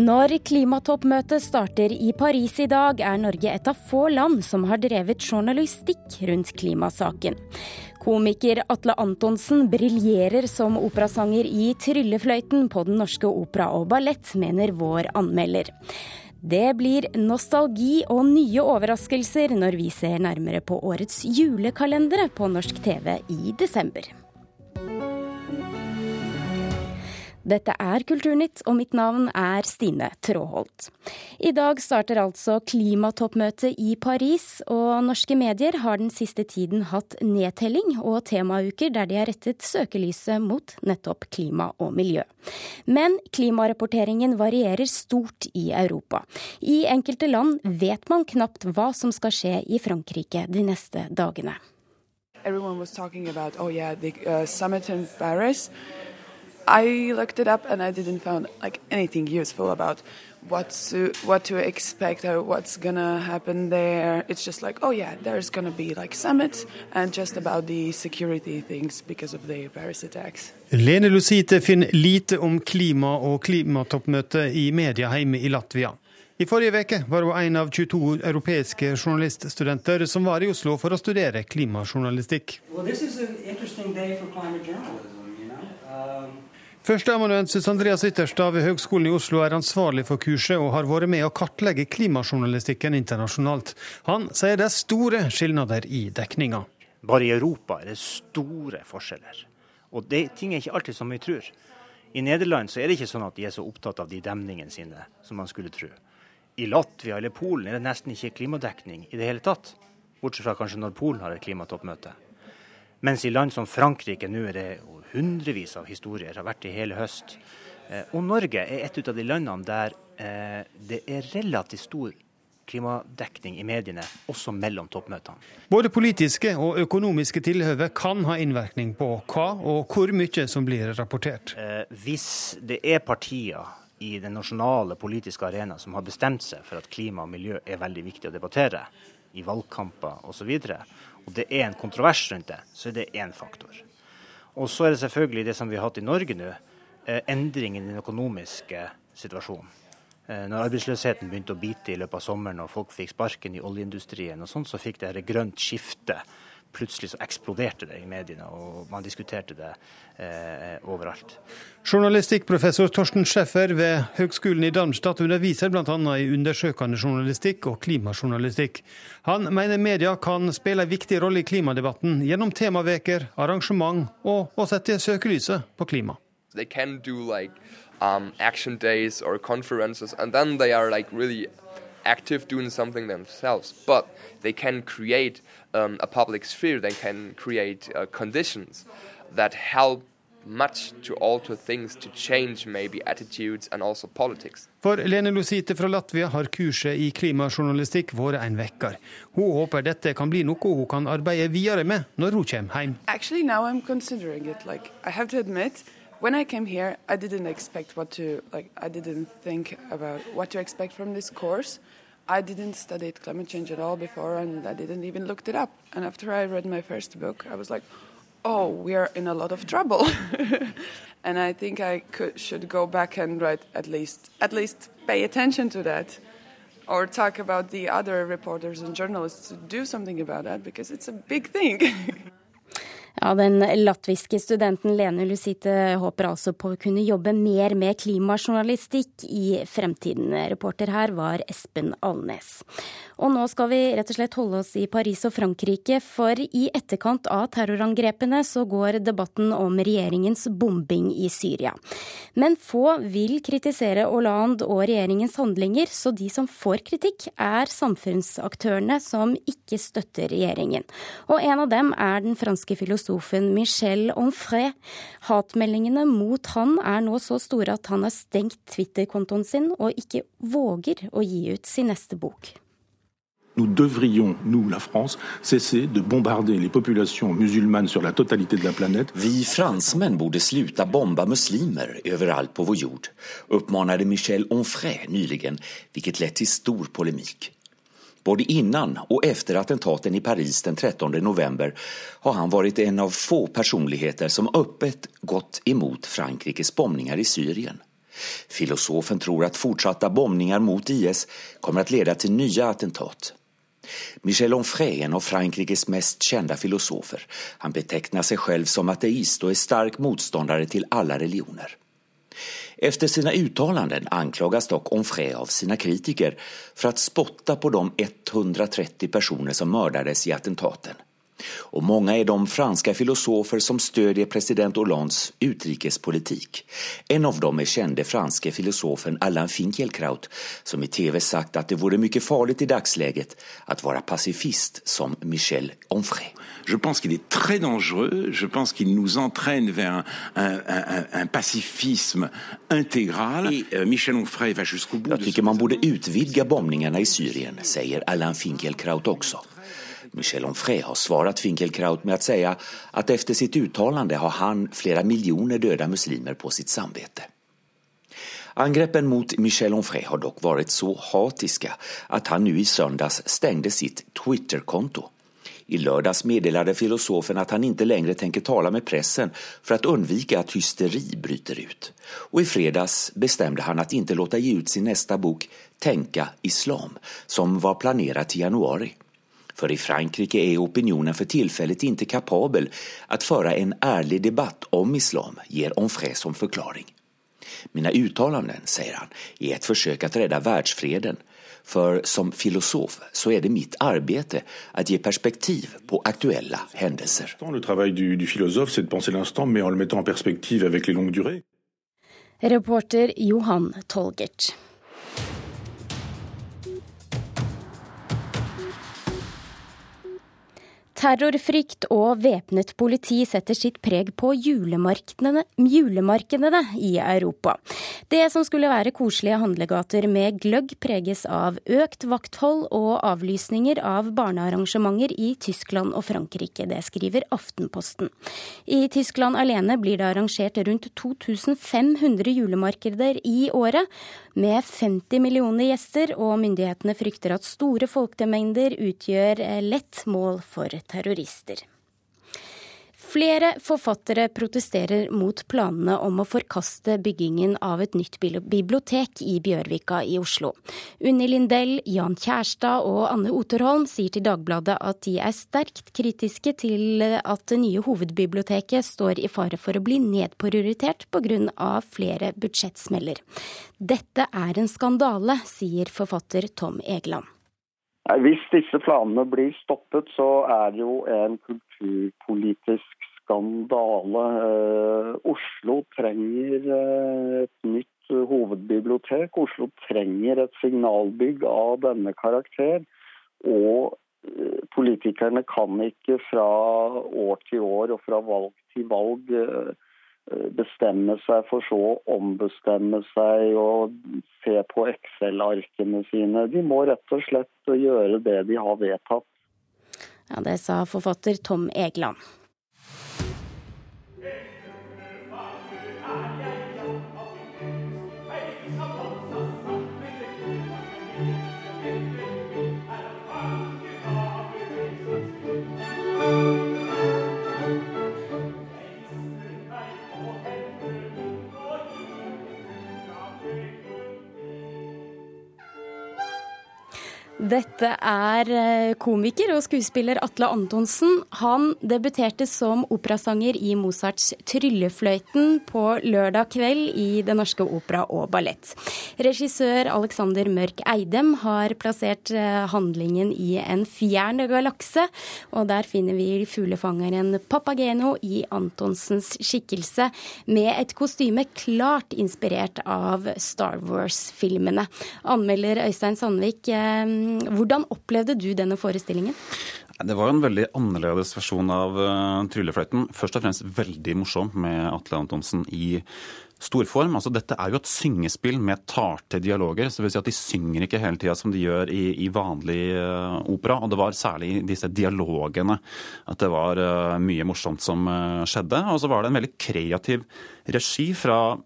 Når klimatoppmøtet starter i Paris i dag, er Norge et av få land som har drevet journalistikk rundt klimasaken. Komiker Atle Antonsen briljerer som operasanger i Tryllefløyten på Den norske opera og ballett, mener vår anmelder. Det blir nostalgi og nye overraskelser når vi ser nærmere på årets julekalendere på norsk TV i desember. Dette er Kulturnytt, og mitt navn er Stine Tråholt. I dag starter altså klimatoppmøtet i Paris, og norske medier har den siste tiden hatt nedtelling og temauker der de har rettet søkelyset mot nettopp klima og miljø. Men klimarapporteringen varierer stort i Europa. I enkelte land vet man knapt hva som skal skje i Frankrike de neste dagene. Everyone was talking about, oh yeah, the uh, summit in Paris. I looked it up and I didn't find like anything useful about what's to, what to expect or what's gonna happen there. It's just like, oh yeah, there's gonna be like summit and just about the security things because of the Paris attacks. Lene Lusite finner lite om klima og klimatoppmøtet i media hjemme i Latvia. I forrige uke var hun en av 22 europeiske journaliststudenter som var i Oslo for å studere klimajournalistikk. Well, Førsteamanuensis Andreas Ytterstad ved Høgskolen i Oslo er ansvarlig for kurset og har vært med å kartlegge klimajournalistikken internasjonalt. Han sier det er store skilnader i dekninga. Bare i Europa er det store forskjeller. Og det, ting er ikke alltid som vi tror. I Nederland så er det ikke sånn at de er så opptatt av de demningene sine som man skulle tro. I Latvia eller Polen er det nesten ikke klimadekning i det hele tatt. Bortsett fra kanskje når Polen har et klimatoppmøte. Mens i land som Frankrike nå er det hundrevis av historier, har vært i hele høst. Eh, og Norge er et av de landene der eh, det er relativt stor klimadekning i mediene, også mellom toppmøtene. Både politiske og økonomiske tilhøve kan ha innvirkning på hva og hvor mye som blir rapportert. Eh, hvis det er partier i den nasjonale politiske arena som har bestemt seg for at klima og miljø er veldig viktig å debattere, i valgkamper osv., og, så og det er en kontrovers rundt det, så er det én faktor. Og så er det selvfølgelig det som vi har hatt i Norge nå, eh, endringen i den økonomiske situasjonen. Eh, når arbeidsløsheten begynte å bite i løpet av sommeren og folk fikk sparken i oljeindustrien, og sånn, så fikk det et grønt skifte plutselig så eksploderte det i mediene, og man diskuterte det eh, overalt. Journalistikkprofessor Torsten Schäffer ved Høgskolen i Darmstadt underviser bl.a. i undersøkende journalistikk og klimajournalistikk. Han mener media kan spille en viktig rolle i klimadebatten gjennom temaveker, arrangement og å sette søkelyset på klima. They can do like um, action days or conferences, and then they are like really active doing something themselves. But they can create um, a public sphere, they can create uh, conditions that help much to alter things, to change maybe attitudes and also politics. For Lene Lusite fra Latvia har kurset i klimajournalistikk vært en vekker. Hun håper dette kan bli noe hun kan arbeide videre med når hun kommer hjem. Actually, now I'm considering it. Like, I have to admit, when I came here, I didn't expect what to like. I didn't think about what to expect from this course. I didn't study climate change at all before, and I didn't even looked it up. And after I read my first book, I was like, "Oh, we are in a lot of trouble." and I think I could, should go back and write at least at least pay attention to that, or talk about the other reporters and journalists to do something about that because it's a big thing. Ja, Den latviske studenten Lene Lucite håper altså på å kunne jobbe mer med klimajournalistikk i fremtiden. Reporter her var Espen Alnes. Og nå skal vi rett og slett holde oss i Paris og Frankrike, for i etterkant av terrorangrepene så går debatten om regjeringens bombing i Syria. Men få vil kritisere Hollande og regjeringens handlinger, så de som får kritikk, er samfunnsaktørene som ikke støtter regjeringen. Og en av dem er den franske filosofen Michel Onfray. Hatmeldingene mot han er nå så store at han har stengt Twitter-kontoen sin og ikke våger å gi ut sin neste bok. Nous devrions, nous, la France, cesser de bombarder les populations musulmanes sur la totalité de la planète. Vi fransmän borde sluta bomba muslimer överallt på vår jord, uppmanade Michel Onfray nyligen, vilket lett till stor polemik. Både innan och efter attentaten i Paris den 13 november har han varit en av få personligheter som öppet gått emot Frankrikes bombningar i Syrien. Filosofen tror at fortsatte bombningar mot IS kommer att leda til nye attentat. Michel Onfray en av Frankrikes mest kända filosofer. Han betecknar seg selv som ateist og er stark motståndare til alle religioner. Efter sina uttalanden anklagas dock Onfray av sina kritiker for att spotta på de 130 personer som mördades i attentaten. Og mange er de franske filosofer som stödjer president Hollands utrikespolitik. En av dem er kände franske filosofen Alain Finkielkraut som i tv sagt at det vore mye farlig i dagsläget att vara pacifist som Michel Onfray. Je pense qu'il est très dangereux, je pense qu'il nous entraîne vers un, un, un, un pacifisme intégral. Et euh, Michel Onfray va jusqu'au bout. Jeg tycker man borde utvidga bombningarna i Syrien, sier Alain Finkielkraut også. Michel Onfray har svarat Finkelkraut med å si at efter sitt uttalande har han flere millioner døde muslimer på sitt samvete. Angreppen mot Michel Onfray har dock vært så hatiske at han nu i söndags stängde sitt Twitter-konto. I lørdags meddelade filosofen at han ikke lenger tenker tale med pressen for å undvika at hysteri bryter ut. Og i fredags bestemte han at ikke låta gi ut sin neste bok Tänka islam, som var planerad till januari. For i Frankrike er opinionen for tilfellet ikke kapabel att föra en ærlig debatt om islam, ger Onfray som forklaring. Mina uttalanden, sier han, er et forsøk å redde verdensfreden. For som filosof så er det mitt arbeid å gi perspektiv på aktuelle hendelser. Le travail du, du philosophe, c'est de penser l'instant, mais en le mettant en perspective avec les longues durées. Reporter Johan Tolgert. Terrorfrykt og væpnet politi setter sitt preg på julemarkedene, julemarkedene i Europa. Det som skulle være koselige handlegater med gløgg, preges av økt vakthold og avlysninger av barnearrangementer i Tyskland og Frankrike. Det skriver Aftenposten. I Tyskland alene blir det arrangert rundt 2500 julemarkeder i året, med 50 millioner gjester, og myndighetene frykter at store folkemengder utgjør lett mål for terrorister. Flere forfattere protesterer mot planene om å forkaste byggingen av et nytt bibliotek i Bjørvika i Oslo. Unni Lindell, Jan Kjærstad og Anne Oterholm sier til Dagbladet at de er sterkt kritiske til at det nye hovedbiblioteket står i fare for å bli nedprioritert pga. flere budsjettsmeller. Dette er en skandale, sier forfatter Tom Egeland. Hvis disse planene blir stoppet, så er det jo en kulturpolitisk skandale. Eh, Oslo trenger eh, et nytt hovedbibliotek. Oslo trenger et signalbygg av denne karakter. Og eh, politikerne kan ikke fra år til år og fra valg til valg bestemme seg for så å ombestemme seg og se på Excel-arkene sine. De må rett og slett gjøre det de har vedtatt. Ja, Det sa forfatter Tom Egeland. Dette er eh, komiker og skuespiller Atle Antonsen. Han debuterte som operasanger i Mozarts 'Tryllefløyten' på lørdag kveld i Det Norske Opera og Ballett. Regissør Alexander Mørk Eidem har plassert eh, handlingen i en fjern galakse, og der finner vi fuglefangeren Papageno i Antonsens skikkelse, med et kostyme klart inspirert av Star Wars-filmene. Anmelder Øystein Sandvik, eh, hvordan opplevde du denne forestillingen? Det var en veldig annerledes versjon av uh, Tryllefløyten. Først og fremst veldig morsom med Atle Antonsen i storform. Altså, dette er jo et syngespill med tarte dialoger. så vil si at De synger ikke hele tida som de gjør i, i vanlig uh, opera. Og det var særlig i disse dialogene at det var mye morsomt som skjedde. Og så var det en veldig kreativ regi fra,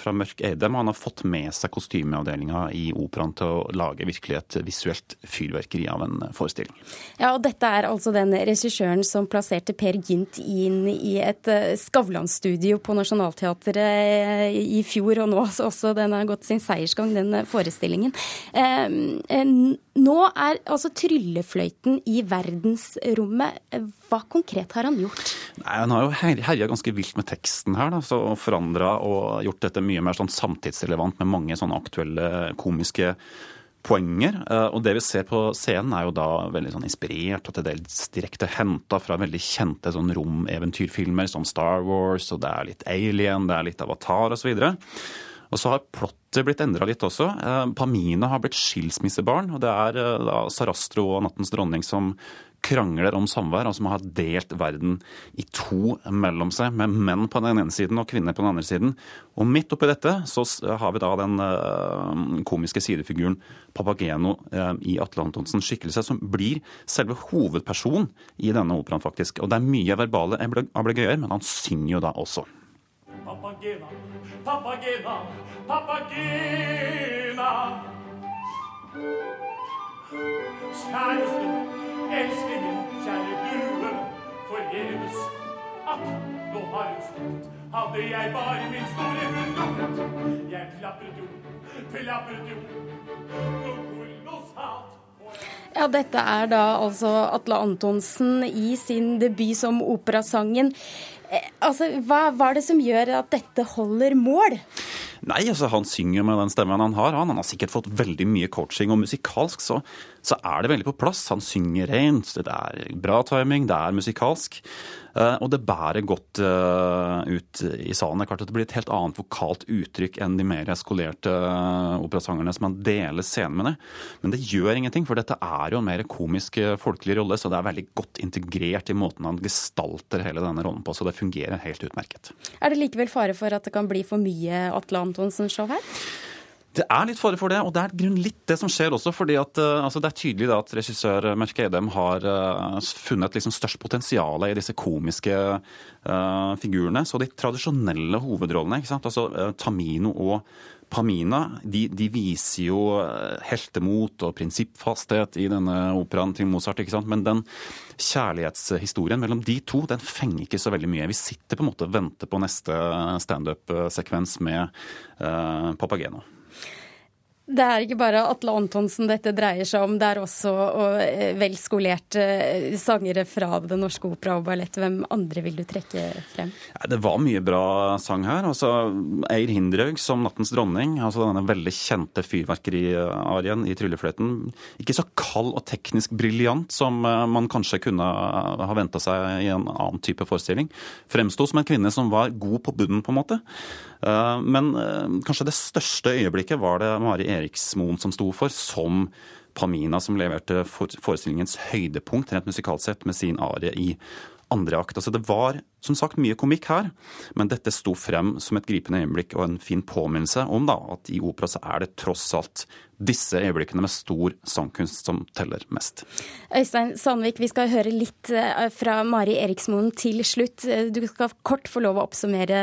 fra Mørk Eidem. Han har fått med seg kostymeavdelinga i operaen til å lage virkelig et visuelt fyrverkeri av en forestilling. Ja, og dette er altså den regissøren som plasserte Per Gynt inn i et Skavlan-studio på Nationaltheatret i fjor og nå også. Den har gått sin seiersgang, den forestillingen. Nå er altså tryllefløyten i verdensrommet. Hva konkret har han gjort? Nei, Han har jo herja ganske vilt med teksten her. Da, så Forandra og gjort dette mye mer sånn samtidsrelevant med mange sånne aktuelle komiske poenger. Eh, og det vi ser på scenen er jo da veldig sånn inspirert og til dels direkte henta fra veldig kjente sånn romeventyrfilmer som Star Wars, og det er litt Alien, det er litt Avatar osv. Og så har plottet blitt endra litt også. Eh, Pamina har blitt skilsmissebarn. og Det er eh, da Sarastro og Nattens dronning som krangler om samvær, altså man har delt verden i to mellom seg, med menn på den ene siden og kvinner på den andre siden. Og midt oppi dette så har vi da den uh, komiske sidefiguren Papageno uh, i Atle Antonsens skikkelse, som blir selve hovedpersonen i denne operaen, faktisk. Og det er mye verbale ablegøyer, men han synger jo da også. Papagena, Papagena, Papagena. Kjæresten Elskingen, kjære due, forgjeves. Akk, nå har hun stått. Hadde jeg bare min store hund lukket. Jeg klappet jo, klappet jo, noe kolossalt. Ja, dette er da altså Atle Antonsen i sin debut som operasangen. Eh, altså, hva er det som gjør at dette holder mål? Nei, altså han synger med den stemmen han har. Han, han har sikkert fått veldig mye coaching, og musikalsk så, så er det veldig på plass. Han synger rent, det er bra timing, det er musikalsk. Eh, og det bærer godt eh, ut i salen. Det er klart at det blir et helt annet vokalt uttrykk enn de mer skolerte eh, operasangerne som man deler scenen med det. Men det gjør ingenting, for dette er jo en mer komisk folkelig rolle, så det er veldig godt integrert i måten han gestalter hele denne rollen på. Så det fungerer helt utmerket. Er det likevel fare for at det kan bli for mye Atle Antonsen-show her? Det er litt fare for det, og det er grunn litt det som skjer også. fordi at, uh, altså Det er tydelig da at regissør Merk Edem har uh, funnet liksom størst potensial i disse komiske uh, figurene. Så de tradisjonelle hovedrollene, ikke sant? altså Tamino og Pamina, de, de, viser jo heltemot og prinsippfasthet i denne operaen til Mozart. ikke sant? Men den kjærlighetshistorien mellom de to den fenger ikke så veldig mye. Vi sitter på en måte og venter på neste standup-sekvens med Papageno. Det er ikke bare Atle Antonsen dette dreier seg om, det er også og velskolerte eh, sangere fra Det Norske Opera og Ballett. Hvem andre vil du trekke frem? Det var mye bra sang her. Altså, Eir Hindraug som Nattens dronning, altså denne veldig kjente fyrverkeriarien i Tryllefløyten. Ikke så kald og teknisk briljant som eh, man kanskje kunne ha venta seg i en annen type forestilling. Fremsto som en kvinne som var god på bunnen, på en måte. Men kanskje det største øyeblikket var det Mari Eriksmoen som sto for, som Pamina, som leverte forestillingens høydepunkt rent musikalt sett med sin arie i andre akt. Altså Det var som sagt mye komikk her, men dette sto frem som et gripende øyeblikk og en fin påminnelse om da, at i opera så er det tross alt disse øyeblikkene med stor sangkunst som teller mest. Øystein Sandvik, vi skal høre litt eh, fra Mari Eriksmoen til slutt. Du skal kort få lov å oppsummere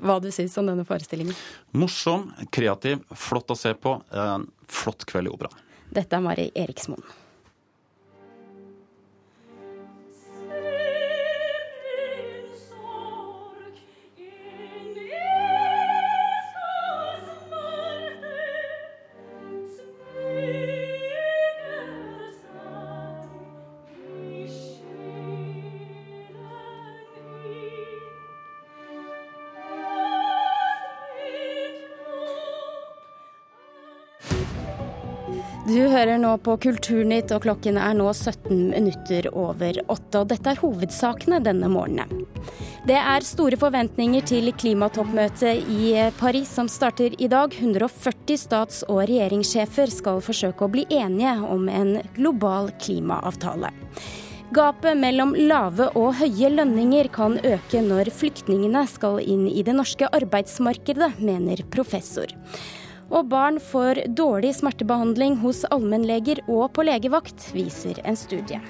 hva du syns om denne forestillingen. Morsom, kreativ, flott å se på. En flott kveld i operaen. Dette er Mari Eriksmoen. På Kulturnytt, og klokken er nå 17 minutter over åtte. Og dette er hovedsakene denne morgenen. Det er store forventninger til klimatoppmøtet i Paris som starter i dag. 140 stats- og regjeringssjefer skal forsøke å bli enige om en global klimaavtale. Gapet mellom lave og høye lønninger kan øke når flyktningene skal inn i det norske arbeidsmarkedet, mener professor. Og barn får dårlig smertebehandling hos allmennleger og på legevakt, viser en studie.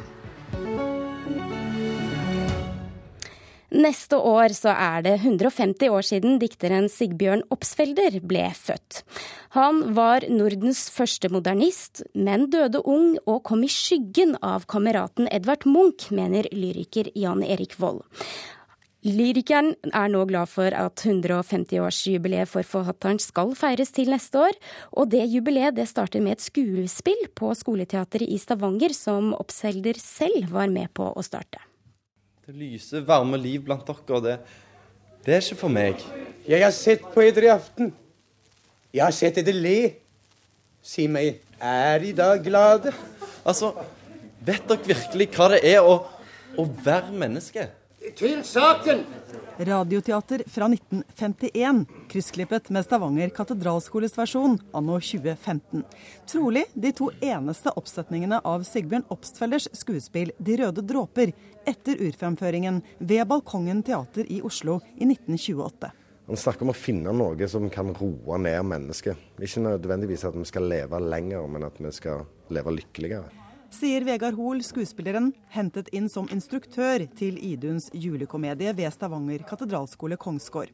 Neste år så er det 150 år siden dikteren Sigbjørn Opsfelder ble født. Han var Nordens første modernist, men døde ung og kom i skyggen av kameraten Edvard Munch, mener lyriker Jan Erik Vold. Lyrikeren er nå glad for at 150-årsjubileet for forfatteren skal feires til neste år, og det jubileet det starter med et skuespill på Skoleteatret i Stavanger, som Oppselder selv var med på å starte. Det lyse, varme liv blant dere, og det, det er ikke for meg. Jeg har sett på dere i aften. Jeg har sett dere le. Si meg, er I dag glade? Altså, vet dere virkelig hva det er å, å være menneske? Til saken! Radioteater fra 1951, kryssklippet med Stavanger katedralskoles versjon anno 2015. Trolig de to eneste oppsetningene av Sigbjørn Obstfelders skuespill 'De røde dråper' etter urfremføringen ved Balkongen teater i Oslo i 1928. Han snakker om å finne noe som kan roe ned mennesket. Ikke nødvendigvis at vi skal leve lenger, men at vi skal leve lykkeligere sier Vegard Hoel, skuespilleren, hentet inn som instruktør til Iduns julekomedie ved Stavanger katedralskole Kongsgård.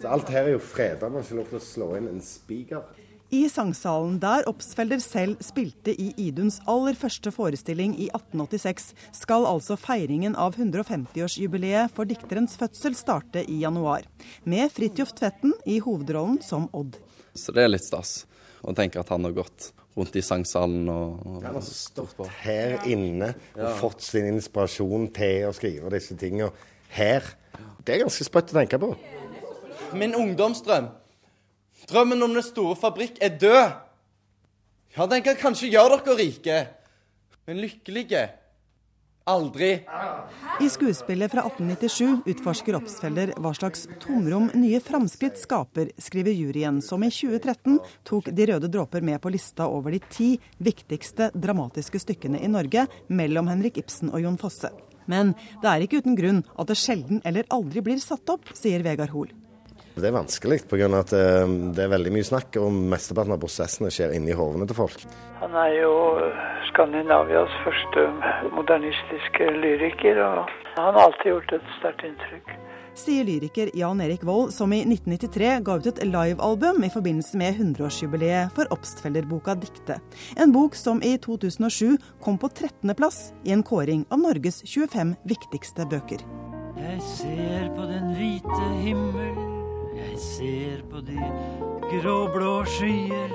Så alt her er jo freda, man får lov til å slå inn en spiker. I sangsalen der Obsfelder selv spilte i Iduns aller første forestilling i 1886, skal altså feiringen av 150-årsjubileet for dikterens fødsel starte i januar. Med Fridtjof Tvetten i hovedrollen som Odd. Så det er litt stas å tenke at han har gått rundt i sangsalen og, og Han har stått her inne og ja. fått sin inspirasjon til å skrive disse tingene her. Det er ganske sprøtt å tenke på. Min ungdomsdrøm, drømmen om den store fabrikk, er død. Ja, den kan kanskje gjøre dere rike, men lykkelige Aldri. I skuespillet fra 1897 utforsker Obsfelder hva slags tomrom nye framskritt skaper, skriver juryen, som i 2013 tok De røde dråper med på lista over de ti viktigste dramatiske stykkene i Norge mellom Henrik Ibsen og Jon Fosse. Men det er ikke uten grunn at det sjelden eller aldri blir satt opp, sier Vegard Hoel. Det er vanskelig pga. at eh, det er veldig mye snakk, og mesteparten av prosessene skjer inni hovene til folk. Han er jo Skandinavias første modernistiske lyriker, og han har alltid gjort et sterkt inntrykk. Sier lyriker Jan Erik Vold, som i 1993 ga ut et livealbum i forbindelse med 100-årsjubileet for Obstfelder-boka 'Dikte'. En bok som i 2007 kom på 13.-plass i en kåring av Norges 25 viktigste bøker. Jeg ser på den hvite himmel jeg ser på de gråblå skyer.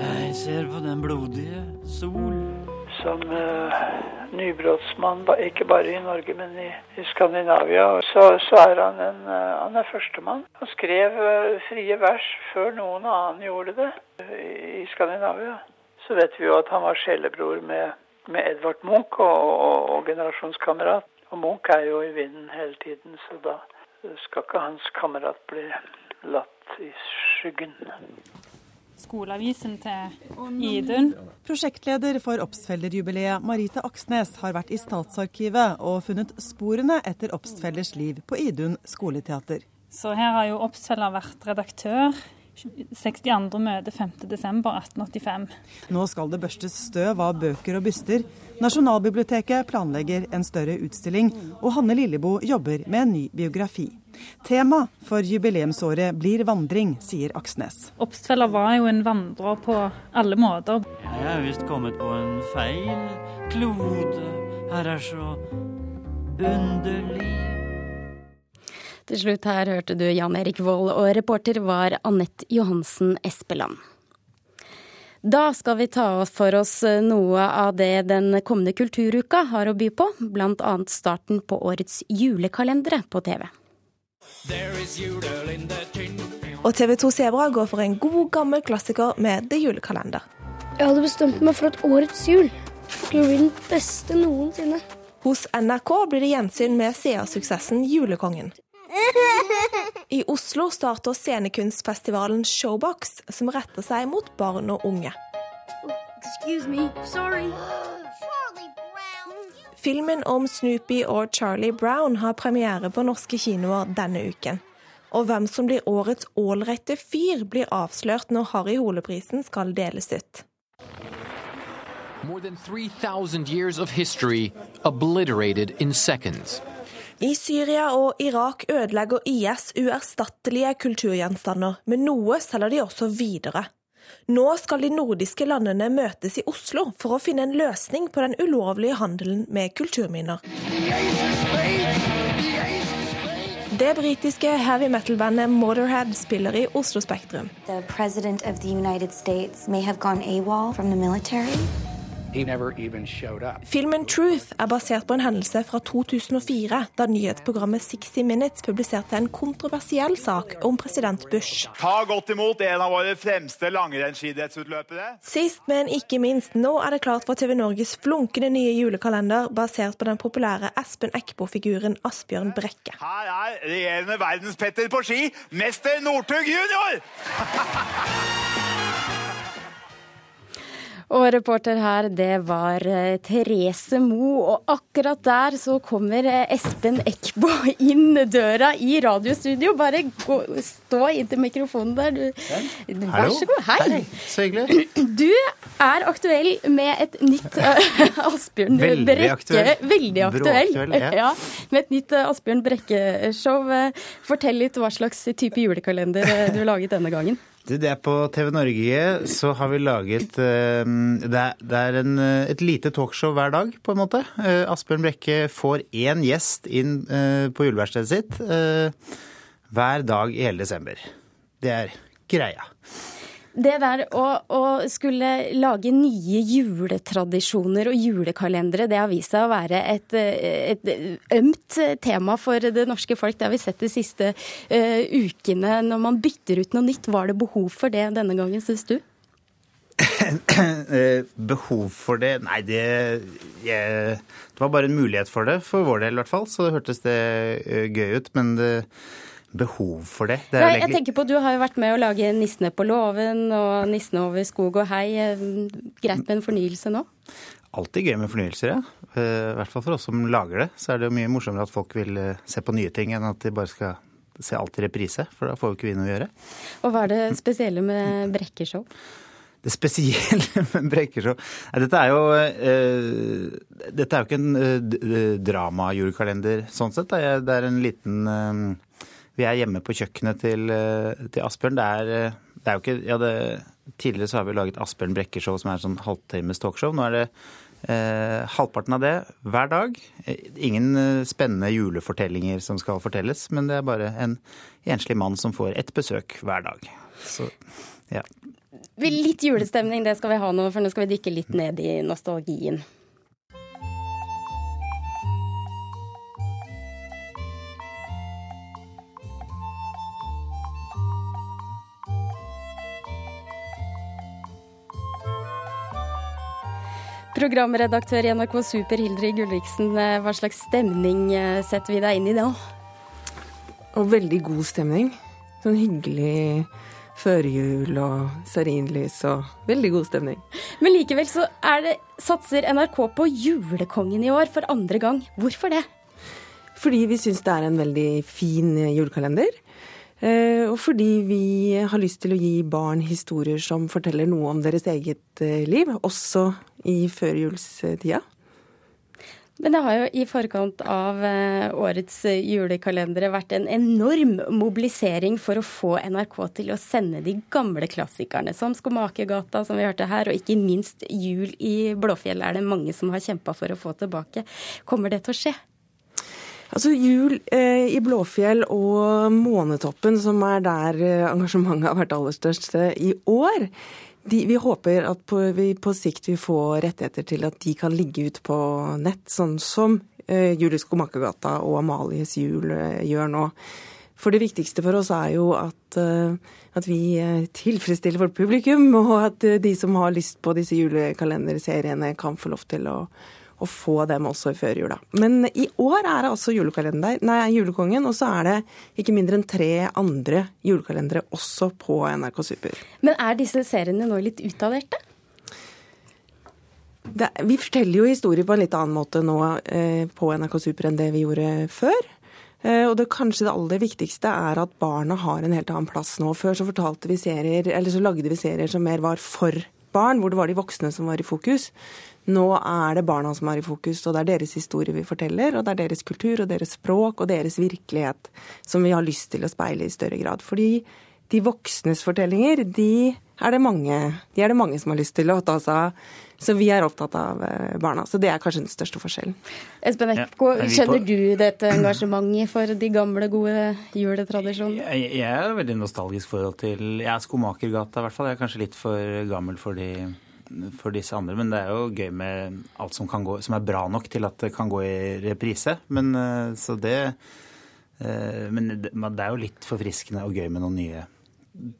Jeg ser på den blodige sol. Som uh, nybrottsmann, ikke bare i Norge, men i, i Skandinavia, så, så, er han en uh, han er førstemann. Han skrev uh, frie vers før noen annen gjorde det i, i Skandinavia. Så vet vi jo at han var sjelebror med, med Edvard Munch og, og, og generasjonskamerat. Og Munch er jo i vinden hele tiden, så da skal ikke hans kamerat bli latt i skyggen. Skoleavisen til Idun. Prosjektleder for Obstfelderjubileet, Marita Aksnes, har vært i Statsarkivet og funnet sporene etter Obstfellers liv på Idun skoleteater. Så her har jo Obstfeller vært redaktør 62. møte 5.12.1885. Nå skal det børstes støv av bøker og byster. Nasjonalbiblioteket planlegger en større utstilling, og Hanne Lilleboe jobber med en ny biografi. Tema for jubileumsåret blir vandring, sier Aksnes. Obstfeller var jo en vandrer på alle måter. Jeg er visst kommet på en feil klode. Her er så underlig til slutt her hørte du Jan Erik Vold, og reporter var Anette Johansen Espeland. Da skal vi ta for oss noe av det den kommende kulturuka har å by på, bl.a. starten på årets julekalendere på TV. Og TV 2 Sebra går for en god, gammel klassiker med The Julekalender. Jeg hadde bestemt meg for at årets jul skulle bli den beste noensinne. Hos NRK blir det gjensyn med seersuksessen Julekongen. I Oslo starter scenekunstfestivalen Showbox, som retter seg mot barn og unge. Filmen om Snoopy og Charlie Brown har premiere på norske kinoer denne uken. Og hvem som blir årets ålreite fyr, blir avslørt når Harry Hole-prisen skal deles ut. More than 3000 years of history obliterated in seconds. I Syria og Irak ødelegger IS uerstattelige kulturgjenstander, men noe selger de også videre. Nå skal de nordiske landene møtes i Oslo for å finne en løsning på den ulovlige handelen med kulturminner. Det britiske heavy metal-bandet Motorhead spiller i Oslo Spektrum. Filmen Truth er basert på en hendelse fra 2004, da nyhetsprogrammet 60 Minutes publiserte en kontroversiell sak om president Bush. Ta godt imot en av våre fremste langrennsskiidrettsutløpere. Sist, men ikke minst, nå er det klart for TV Norges flunkende nye julekalender, basert på den populære Espen Eckbo-figuren Asbjørn Brekke. Her er regjerende verdenspetter på ski, mester Northug junior! Og reporter her, det var eh, Therese Moe. Og akkurat der så kommer eh, Espen Eckbo inn døra i radiostudio. Bare gå, stå inntil mikrofonen der. Du, vær så god. Hei. Så hyggelig. Du er aktuell med et nytt uh, Asbjørn Veldig Brekke aktuell. Veldig aktuell. Bråaktuell, ja. Med et nytt Asbjørn Brekke-show. Fortell litt hva slags type julekalender du har laget denne gangen. Det er på TV Norge så har vi laget eh, Det er, en, eh, et lite talkshow hver dag, på en måte. Eh, Asbjørn Brekke får én gjest inn på juleverkstedet sitt hver dag i hele desember. Det er greia. Det der å, å skulle lage nye juletradisjoner og julekalendere, det har vist seg å være et, et ømt tema for det norske folk. Det har vi sett de siste uh, ukene. Når man bytter ut noe nytt, var det behov for det denne gangen, syns du? Eh, Behov for det? Nei, det jeg, Det var bare en mulighet for det, for vår del i hvert fall. Så det hørtes det eh, gøy ut. Men det, behov for det, det Nei, jeg tenker på, Du har jo vært med å lage 'Nissene på låven' og 'Nissene over skog og hei'. Eh, Greit med en fornyelse nå? alltid gøy med fornyelser, ja. Eh, I hvert fall for oss som lager det. Så er det jo mye morsommere at folk vil eh, se på nye ting, enn at de bare skal se alt i reprise. For da får jo ikke vi noe å gjøre. Og hva er det spesielle med Brekkeshow? Det spesielle med Brekkeshow Dette er jo eh, Dette er jo ikke en eh, d- d- sånn sett. Det er en liten Vi er hjemme på kjøkkenet til, eh, til Asbjørn. Det er, eh, det er jo ikke ja, det, Tidligere så har vi laget Asbjørn Brekkeshow, som er sånn halvtimes talkshow. Nå er det eh, halvparten av det hver dag. Eh, Ingen spennende julefortellinger som skal fortelles, men det er bare en enslig mann som får ett besøk hver dag. Så ja. Litt julestemning, det skal vi ha nå, for nå skal vi dykke litt ned i nostalgien. Programredaktør i NRK Super, Hildrid Gulliksen, eh, hva slags stemning eh, setter vi deg inn i da? Og veldig god stemning. Sånn hyggelig førjul og stearinlys og veldig god stemning. Men likevel så er det, satser NRK på Julekongen i år for andre gang. Hvorfor det? Fordi vi syns det er en veldig fin julekalender. Eh, Og fordi vi har lyst til å gi barn historier som forteller noe om deres eget eh, liv, også i førjulstida. Men det har jo i forkant av eh, årets julekalendere vært en enorm mobilisering for å få NRK til å sende de gamle klassikerne, som Skomakergata, som vi hørte her, og ikke minst Jul i Blåfjell er det mange som har kjempa for å få tilbake. Kommer det til å skje? Altså Jul eh, i Blåfjell og Månetoppen, som er der eh, engasjementet har vært aller størst eh, i år. De, vi håper at på, vi på sikt vil få rettigheter til at de kan ligge ut på nett, sånn som eh, Julius Komakergata og Amalies jul eh, gjør nå. For det viktigste for oss er jo at, eh, at vi tilfredsstiller vårt publikum, og at de som har lyst på disse julekalenderseriene, kan få lov til å, å få dem også i førjula. Men i år er det altså julekalender, nei, Julekongen, og så er det ikke mindre enn tre andre julekalendere også på NRK Super. Men er disse seriene nå litt utdaterte? Det, vi forteller jo historier på en litt annen måte nå eh, på NRK Super enn det vi gjorde før. Eh, og det kanskje det aller viktigste er at barna har en helt annen plass nå. Før så vi serier, eller så lagde vi serier som mer var for barn, hvor det var de voksne som var i fokus. Nå er det barna som er i fokus, og det er deres historie vi forteller. Og det er deres kultur og deres språk og deres virkelighet som vi har lyst til å speile i større grad. Fordi de voksnes fortellinger, de er, det mange, de er det mange som har lyst til å ta seg av. Så vi er opptatt av eh, barna. Så det er kanskje den største forskjellen. Espen Eckbo, ja, kjenner du dette engasjementet for de gamle, gode juletradisjonene? Jeg, jeg er veldig nostalgisk forhold til Jeg er Skomakergata, i hvert fall. Jeg er kanskje litt for gammel for, de, for disse andre. Men det er jo gøy med alt som, gå, som, er bra nok til at det kan gå i reprise. Men eh, så det eh, Men det er jo litt forfriskende og gøy med noen nye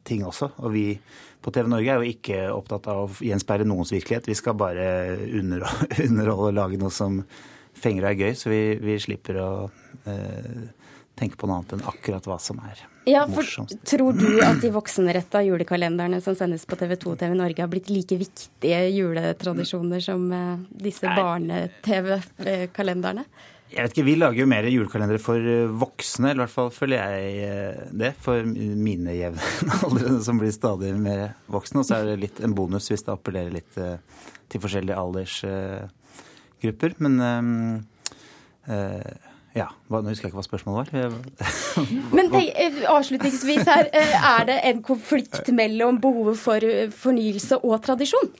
ting også. Og vi på TV Norge er jo ikke opptatt av å gjenspeile noens virkelighet. Vi skal bare underholde og lage noe som fenger og er gøy, så vi, vi slipper å eh, tenke på noe annet enn akkurat hva som er ja, for morsomst. Tror du at de voksenretta julekalenderne som sendes på TV 2 og TV Norge har blitt like viktige juletradisjoner som eh, disse barne-TV-kalenderne? Jeg vet ikke, Vi lager jo mer julekalendere for eh, voksne, eller i hvert fall føler jeg eh, det. For mine jevnaldrende som blir stadig mer voksne. Og så er det litt en bonus hvis det appellerer litt eh, til forskjellige aldersgrupper. Men ja, Nå husker jeg ikke hva spørsmålet var. Men tenk, avslutningsvis her, er det en konflikt mellom behovet for fornyelse og tradisjon?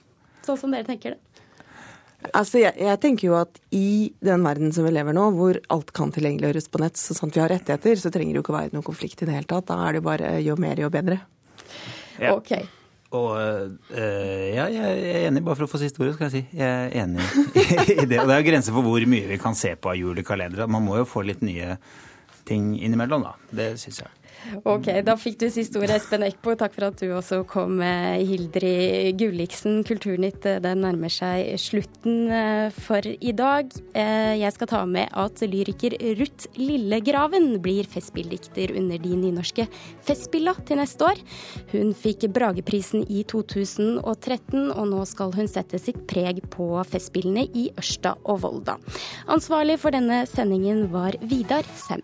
Sånn som dere tenker det? Altså, jeg, jeg, tenker jo at i den verden som vi lever nå, hvor alt kan tilgjengeliggjøres på nett, så sant vi har rettigheter, så trenger det jo ikke være noen konflikt i det hele tatt. Da er det jo bare jo mer, jo bedre. Ja. Ok. Og øh, ja, jeg er enig, bare for å få siste ordet, skal jeg si. Jeg er enig i det. Og det er jo grenser for hvor mye vi kan se på av julekalendere. Man må jo få litt nye ting innimellom, da. Det syns jeg. Ok, da fikk du siste ord, Espen Eckbo. Takk for at du også kom, Hildri Gulliksen. Kulturnytt eh, den nærmer seg slutten eh, for i dag. Eh, jeg skal ta med at lyriker Ruth Lillegraven blir festspilldikter under de nynorske Festspilla til neste år. Hun fikk Brageprisen i 2013, og nå skal hun sette sitt preg på Festspillene i Ørsta og Volda. Ansvarlig for denne sendingen var Vidar Sem.